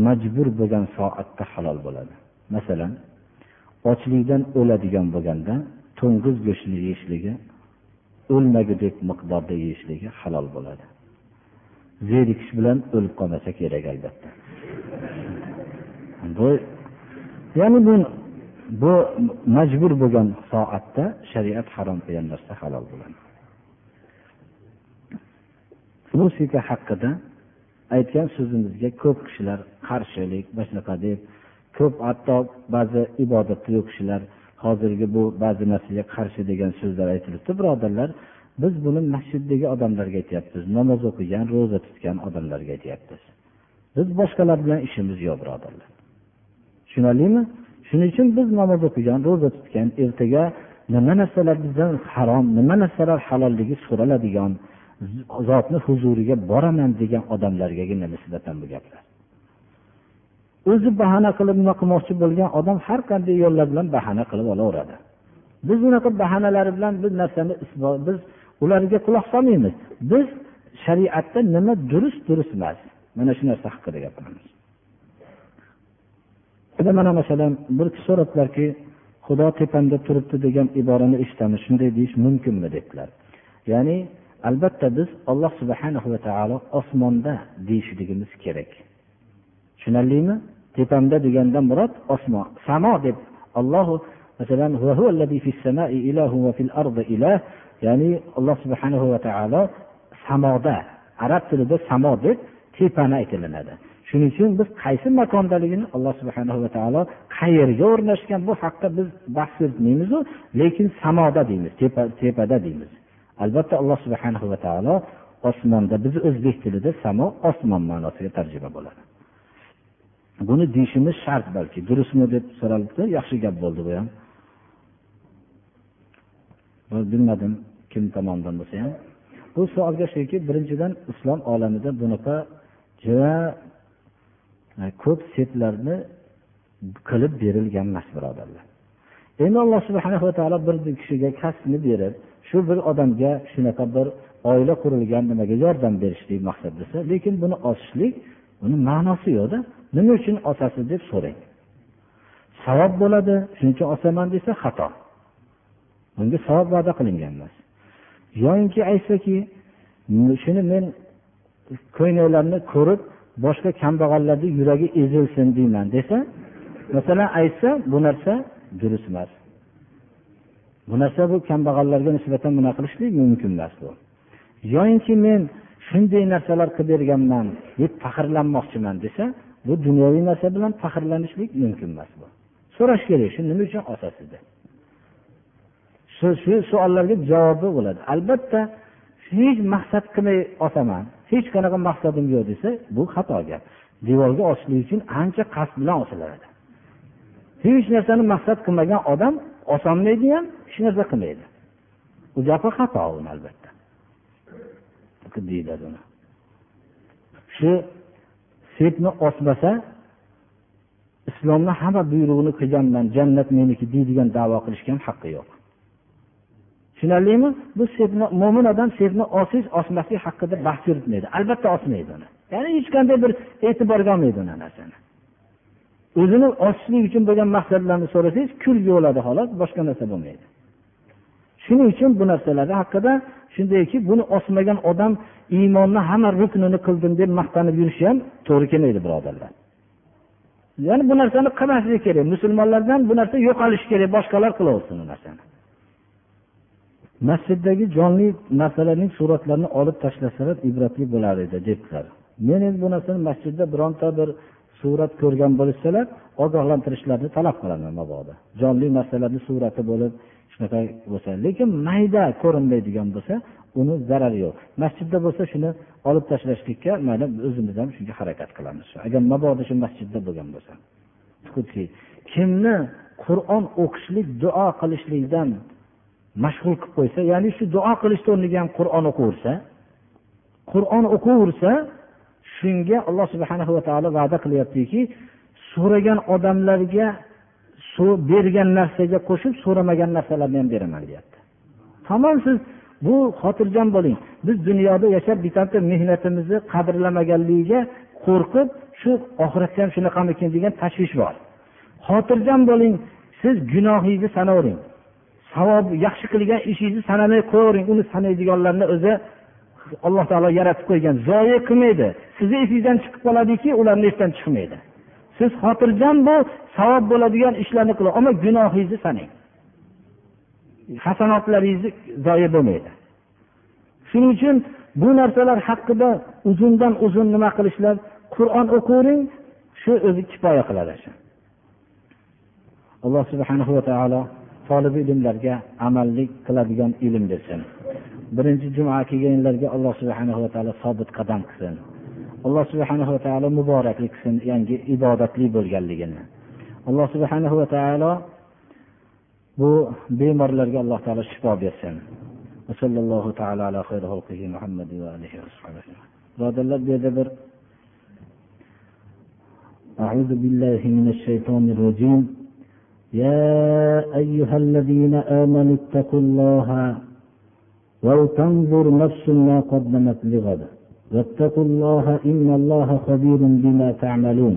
Majbur bo'lgan soatda halol bo'ladi. Masalan ochlikdan o'ladigan bo'lganda to'ng'iz go'shtini yeyishligi o'lmagudek miqdorda yeyishligi halol bo'ladi. Zerikish bilan o'lib qolmasa kerak albatta. Bu ya'ni bu bu majbur bo'lgan soatda shariat harom qilgan narsa halol bo'ladi. Musiqa haqida aytgan so'zimizga ko'p kishilar qarshilik mana shunaqa deb ko'p hatto ba'zi ibodatda yo'q kishilar hozirgi bu ba'zi narsaga qarshi degan so'zlar aytilibdi. Birodarlar biz buni masjiddagi odamlarga aytyapmiz namoz o'qigan ro'za tutgan odamlarga aytyapmiz. Biz boshqalar bilan ishimiz yo'q birodarlar. Tushunarlimi? Shuning uchun biz namoz o'qigan ro'za tutgan ertaga nima narsalar bizdan harom nima narsalar halolligi so'raladigan Uhm, zotni huzuriga boraman degan odamlargagina nisbatan bu gaplar? O'zi bahona qilib nima qilmoqchi bo'lgan odam har qanday yo'llar bilan bahona qilib olaveradi. Biz unaqa bahonalari bilan bir narsani biz ularga quloq solmaymiz. Biz shariatda nima durust durust emas. Mana shu narsa haqida gapiramiz. Mana masalan bir kishi so'rabdilarki xudo tepamda turibdi degan iborani eshitamiz shunday deyish mumkinmi? dedilar ya'ni albatta biz alloh subhanahu va taolo osmonda deyishligimiz kerak. Tushunarlimi? Tepamda degandan murod osmon samo deb ollohu masalan ya'ni alloh subhanahu va taolo samoda arab tilida samo deb tepani aytilinadi shuning uchun biz qaysi makondaligini alloh subhana va taolo qayerga o'rnashgan bu haqda biz bahs yuritmaymizu lekin samoda deymiz tepada deymiz. Albatta alloh subhanahu va taolo osmonda biz o'zbek tilida samo osmon ma'nosiga tarjima bo'ladi. Buni deyishimiz shart balki. Durustmi deb so'ralibdi yaxshi gap bo'ldi bu ham. Bilmadim kim tomonidan bo'lsa ham. Bu savolga shuki birinchidan islom olamida bunaqa juda e, ko'p setlarni qilib berilgan emas birodarlar. Endi alloh subhanava taolo bir kishiga kasbni berib shu bir odamga shunaqa bir oila qurilgan nimaga yordam berishlik maqsad desa lekin buni osishlik buni ma'nosi yo'qda. Nima uchun osasiz deb so'rang. Savob bo'ladi shuning uchun osaman desa xato. Bunga savob va'da qilingan emas. Yoyinki aytsaki shuni men ko'ylaklarni ko'rib boshqa kambag'allarni yuragi ezilsin deyman desa masalan aytsa bu narsa durust emas. Bu narsa bu kambag'allarga nisbatan bunaqa qilishlik mumkin emas bu. Yoyinki men shunday narsalar qilib berganman deb faxrlanmoqchiman desa bu dunyoviy narsa bilan faxrlanishlik mumkin emas bu. So'rash kerak shu nima uchun osasiz deb shu shu savollarga javobi bo'ladi. Albatta hech maqsad qilmay osaman hech qanaqa maqsadim yo'q desa bu xato gap. Devorga osishlik uchun ancha qasd bilan osiladi hech narsani maqsad qilmagan odam osolmaydi ham hech narsa qilmaydi. U gapi xato uni albatta. Deyiladi uni. Shu sepni osmasa islomni hamma buyrug'ini qilganman jannat meniki deydigan davo qilishga ham haqqi yo'q. Tushunarlimi? Bu sepni mo'min odam sepni osish osmaslik haqida bahs yuritmaydi. Albatta osmaydi uni. Ya'ni hech qanday bir e'tiborga olmaydi uni narsani. O'zini osishlik uchun bo'lgan maqsadlarni so'rasangiz kulgi bo'ladi xolos boshqa narsa bo'lmaydi. Shuning uchun bu narsalar haqida shundayki buni osmagan odam iymonni hamma ruknini qildim deb maqtanib yurishi ham to'g'ri kelmaydi birodarlar. Ya'ni bu narsani qilmaslik kerak. Musulmonlardan bu narsa yo'qolishi kerak. Boshqalar qilaversin bu narsani. Masjiddagi jonli narsalarning suratlarini olib tashlasalar ibratli bo'lar edi debdilar. Men endi bu narsani masjidda bironta bir surat ko'rgan bo'lishsalar ogohlantirishlarini talab qilaman mabodo. Jonli narsalarni surati bo'lib shunaqa bo'lsa. Lekin mayda ko'rinmaydigan bo'lsa uni zarari yo'q. Masjidda bo'lsa shuni olib tashlashlikka mayli o'zimiz ham shunga harakat qilamiz. Agar mabodo shu masjidda bo'lgan bo'lsa. Kimni qur'on o'qishlik duo qilishlikdan mashg'ul qilib qo'ysa ya'ni shu duo qilishni o'rniga ham qur'on o'qiversa qur'on o'qiversa shunga alloh subhana va taolo va'da qilyaptiki so'ragan odamlarga bergan narsaga qo'shib so'ramagan narsalarni ham beraman deyapti. Tamom siz bu xotirjam bo'ling. Biz dunyoda yashab bittata mehnatimizni qadrlamaganligiga qo'rqib shu oxiratda ham shunaqamikin degan tashvish bor. Xotirjam bo'ling. Siz gunohingizni sanavering. Savob yaxshi qilgan ishingizni sanamay qo'yavering. Uni sanaydiganlarni o'zi alloh taolo yaratib qo'ygan zoye qilmaydi. Sizni esingizdan chiqib qoladiki ularni esdan chiqmaydi. Siz xotirjam bu savob bo'ladigan ishlarni qiling ammo gunohingizni sanang. Hasanotlaringizni zoye bo'lmaydi. Shuning uchun bu narsalar haqida uzundan uzun nima qilishlar qur'on o'qivering shu o'zi kifoya qiladi shu. Alloh subhanahu va taolo tolib ilmlarga amallik qiladigan ilm bersin. Birinchi juma kelganlarga alloh subhana va taolo sobit qadam qilsin alloh subhana va taolo muboraklik qilsin yangi ibodatli bo'lganligini alloh subhana va taolo bu bemorlarga alloh taolo shifo bersin birodarlar bu yerda bir أعوذ بالله من الشيطان الرجيم يا أيها الذين آمنوا اتقوا الله ولتنظر نفس ما قدمت لغد واتقوا الله إن الله خبير بما تعملون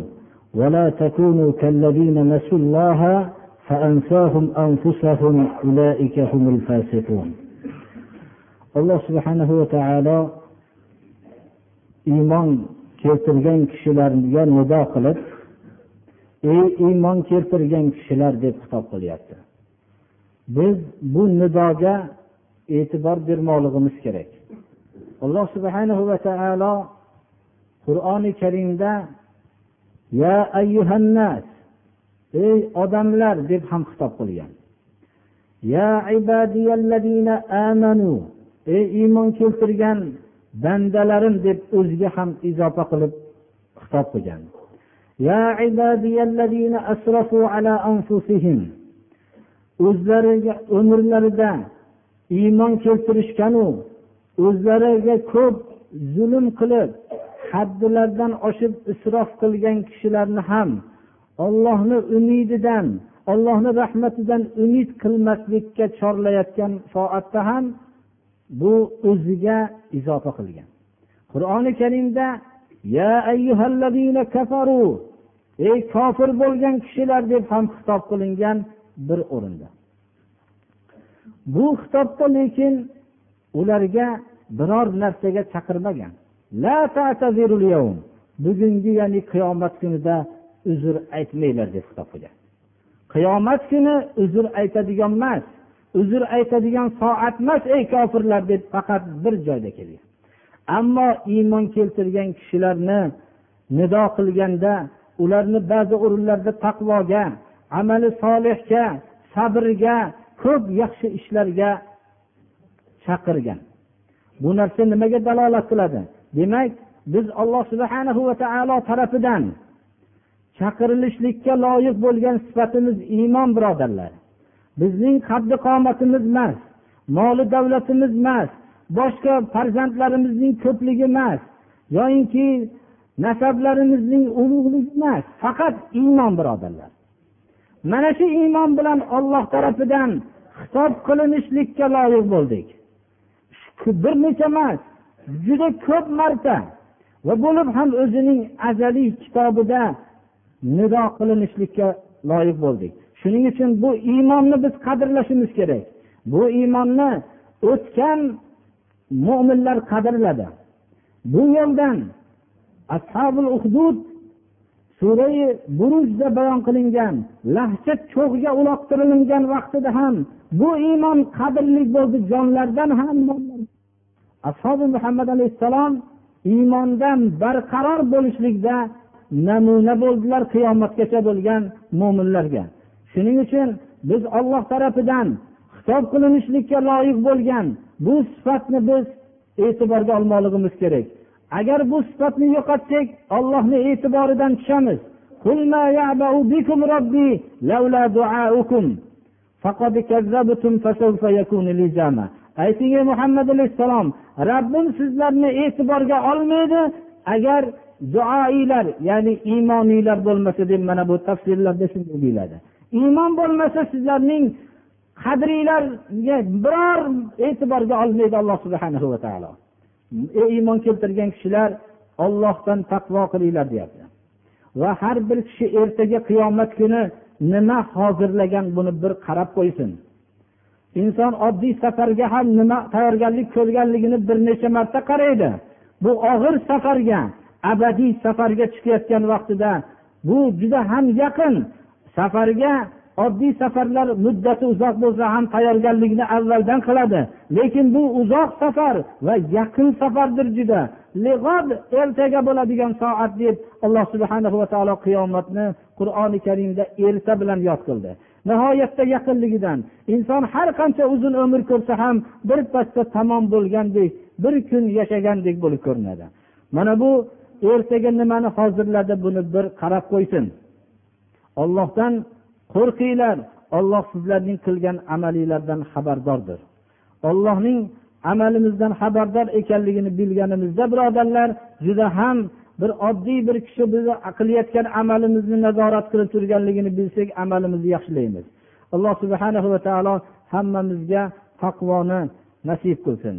ولا تكونوا كالذين نسوا الله فأنساهم أنفسهم أولئك هم الفاسقون alloh subhanahu va taolo iymon keltirgan kishilarga nido qilib ey iymon keltirgan kishilar deb xitob qilyapti biz bu nidoga e'tibor bermoqligimiz kerak. Alloh subhanahu va taolo qur'oni karimda ya ayyuhannas ey odamlar deb ham xitob qilgan. Ya ibadiyallazina amanu ey iymon keltirgan bandalarim deb o'ziga ham izofa qilib xitob qilgan. Ya ibadiyallazina asrafu ala anfusihim o'zlariga umrlarida iymon keltirishganu o'zlariga ko'p zulm qilib haddilardan oshib isrof qilgan kishilarni ham ollohni umididan ollohni rahmatidan umid qilmaslikka chorlayotgan soatda ham bu o'ziga izofa qilgan. Qur'oni karimda ya ayyuhallazina kafaru ey kofir bo'lgan kishilar deb ham xitob qilingan bir o'rinda. Bu xitobda lekin ularga biror narsaga chaqirmagan. Bugungi ya'ni qiyomat kunida uzr aytmanglar deb xitob qilgan. Qiyomat kuni uzr aytadigan emas uzr aytadigan soat emas ey kofirlar deb faqat bir joyda kelgan. Ammo iymon keltirgan kishilarni nido qilganda ularni ba'zi o'rinlarda taqvoga amali solihga sabrga ko'p yaxshi ishlarga chaqirgan. Bu narsa nimaga dalolat qiladi? Demak biz alloh subhanahu va taolo tarafidan chaqirilishlikka loyiq bo'lgan sifatimiz iymon birodarlar. Bizning qaddi qomatimiz emas moli davlatimiz emas boshqa farzandlarimizning ko'pligi emas yoyinki nasablarimizning ulug'ligi emas faqat iymon birodarlar. Mana shu iymon bilan olloh tarafidan xitob qilinishlikka loyiq bo'ldik. Bir necha emas juda ko'p marta va bo'lib ham o'zining azaliy kitobida nido qilinishlikka loyiq bo'ldik. Shuning uchun bu iymonni biz qadrlashimiz kerak. Bu iymonni o'tgan mo'minlar qadrladi. Bu yo'ldan ashabul uhdud surai burujda bayon qilingan lahcha cho'g'ga uloqtirilgan vaqtida ham bu iymon qadrli bo'ldi jonlardan ham. Ashobi muhammad alayhissalom iymondan barqaror bo'lishlikda namuna bo'ldilar qiyomatgacha bo'lgan mo'minlarga shuning uchun biz olloh tarafidan xitob qilinishlikka loyiq bo'lgan bu sifatni biz e'tiborga olmoqligimiz kerak. Agar bu sifatni yo'qotsak ollohni e'tiboridan tushamiz. Ayting ey muhammad alayhissalom rabbim sizlarni e'tiborga olmaydi. Agar duoiylar ya'ni iymoniylar bo'lmasa deb mana bu tafsirlarda shunday deyiladi. Iymon bo'lmasa sizlarning qadringlarga biror e'tiborga olmaydi alloh subhanahu va taolo. Ey iymon keltirgan kishilar ollohdan taqvo qilinglar deyapti. Va har bir kishi ertaga qiyomat kuni nima hozirlagan buni bir qarab qo'ysin. Inson oddiy safarga ham nima tayyorgarlik ko'rganligini bir necha marta qaraydi. Bu og'ir safarga abadiy safarga chiqayotgan vaqtida bu juda ham yaqin safarga oddiy safarlar muddati uzoq bo'lsa ham tayyorgarlikni avvaldan qiladi. Lekin bu uzoq safar va yaqin safardir juda. Ertaga bo'ladigan soat deb alloh subhana va taolo qiyomatni qur'oni karimda erta bilan yod qildi. Nihoyatda yaqinligidan inson har qancha uzun umr ko'rsa ham bir pasda tamom bo'lgandek bir kun yashagandek bo'lib ko'rinadi. Mana bu ertaga nimani hozirladi buni bir qarab qo'ysin. Ollohdan qo'rqinglar olloh sizlarning qilgan amalinglardan xabardordir. Ollohning amalimizdan xabardor ekanligini bilganimizda birodarlar juda ham bir oddiy bir kishi bizni qilayotgan amalimizni nazorat qilib turganligini bilsak amalimizni yaxshilaymiz. Alloh subhana va taolo hammamizga taqvoni nasib qilsin.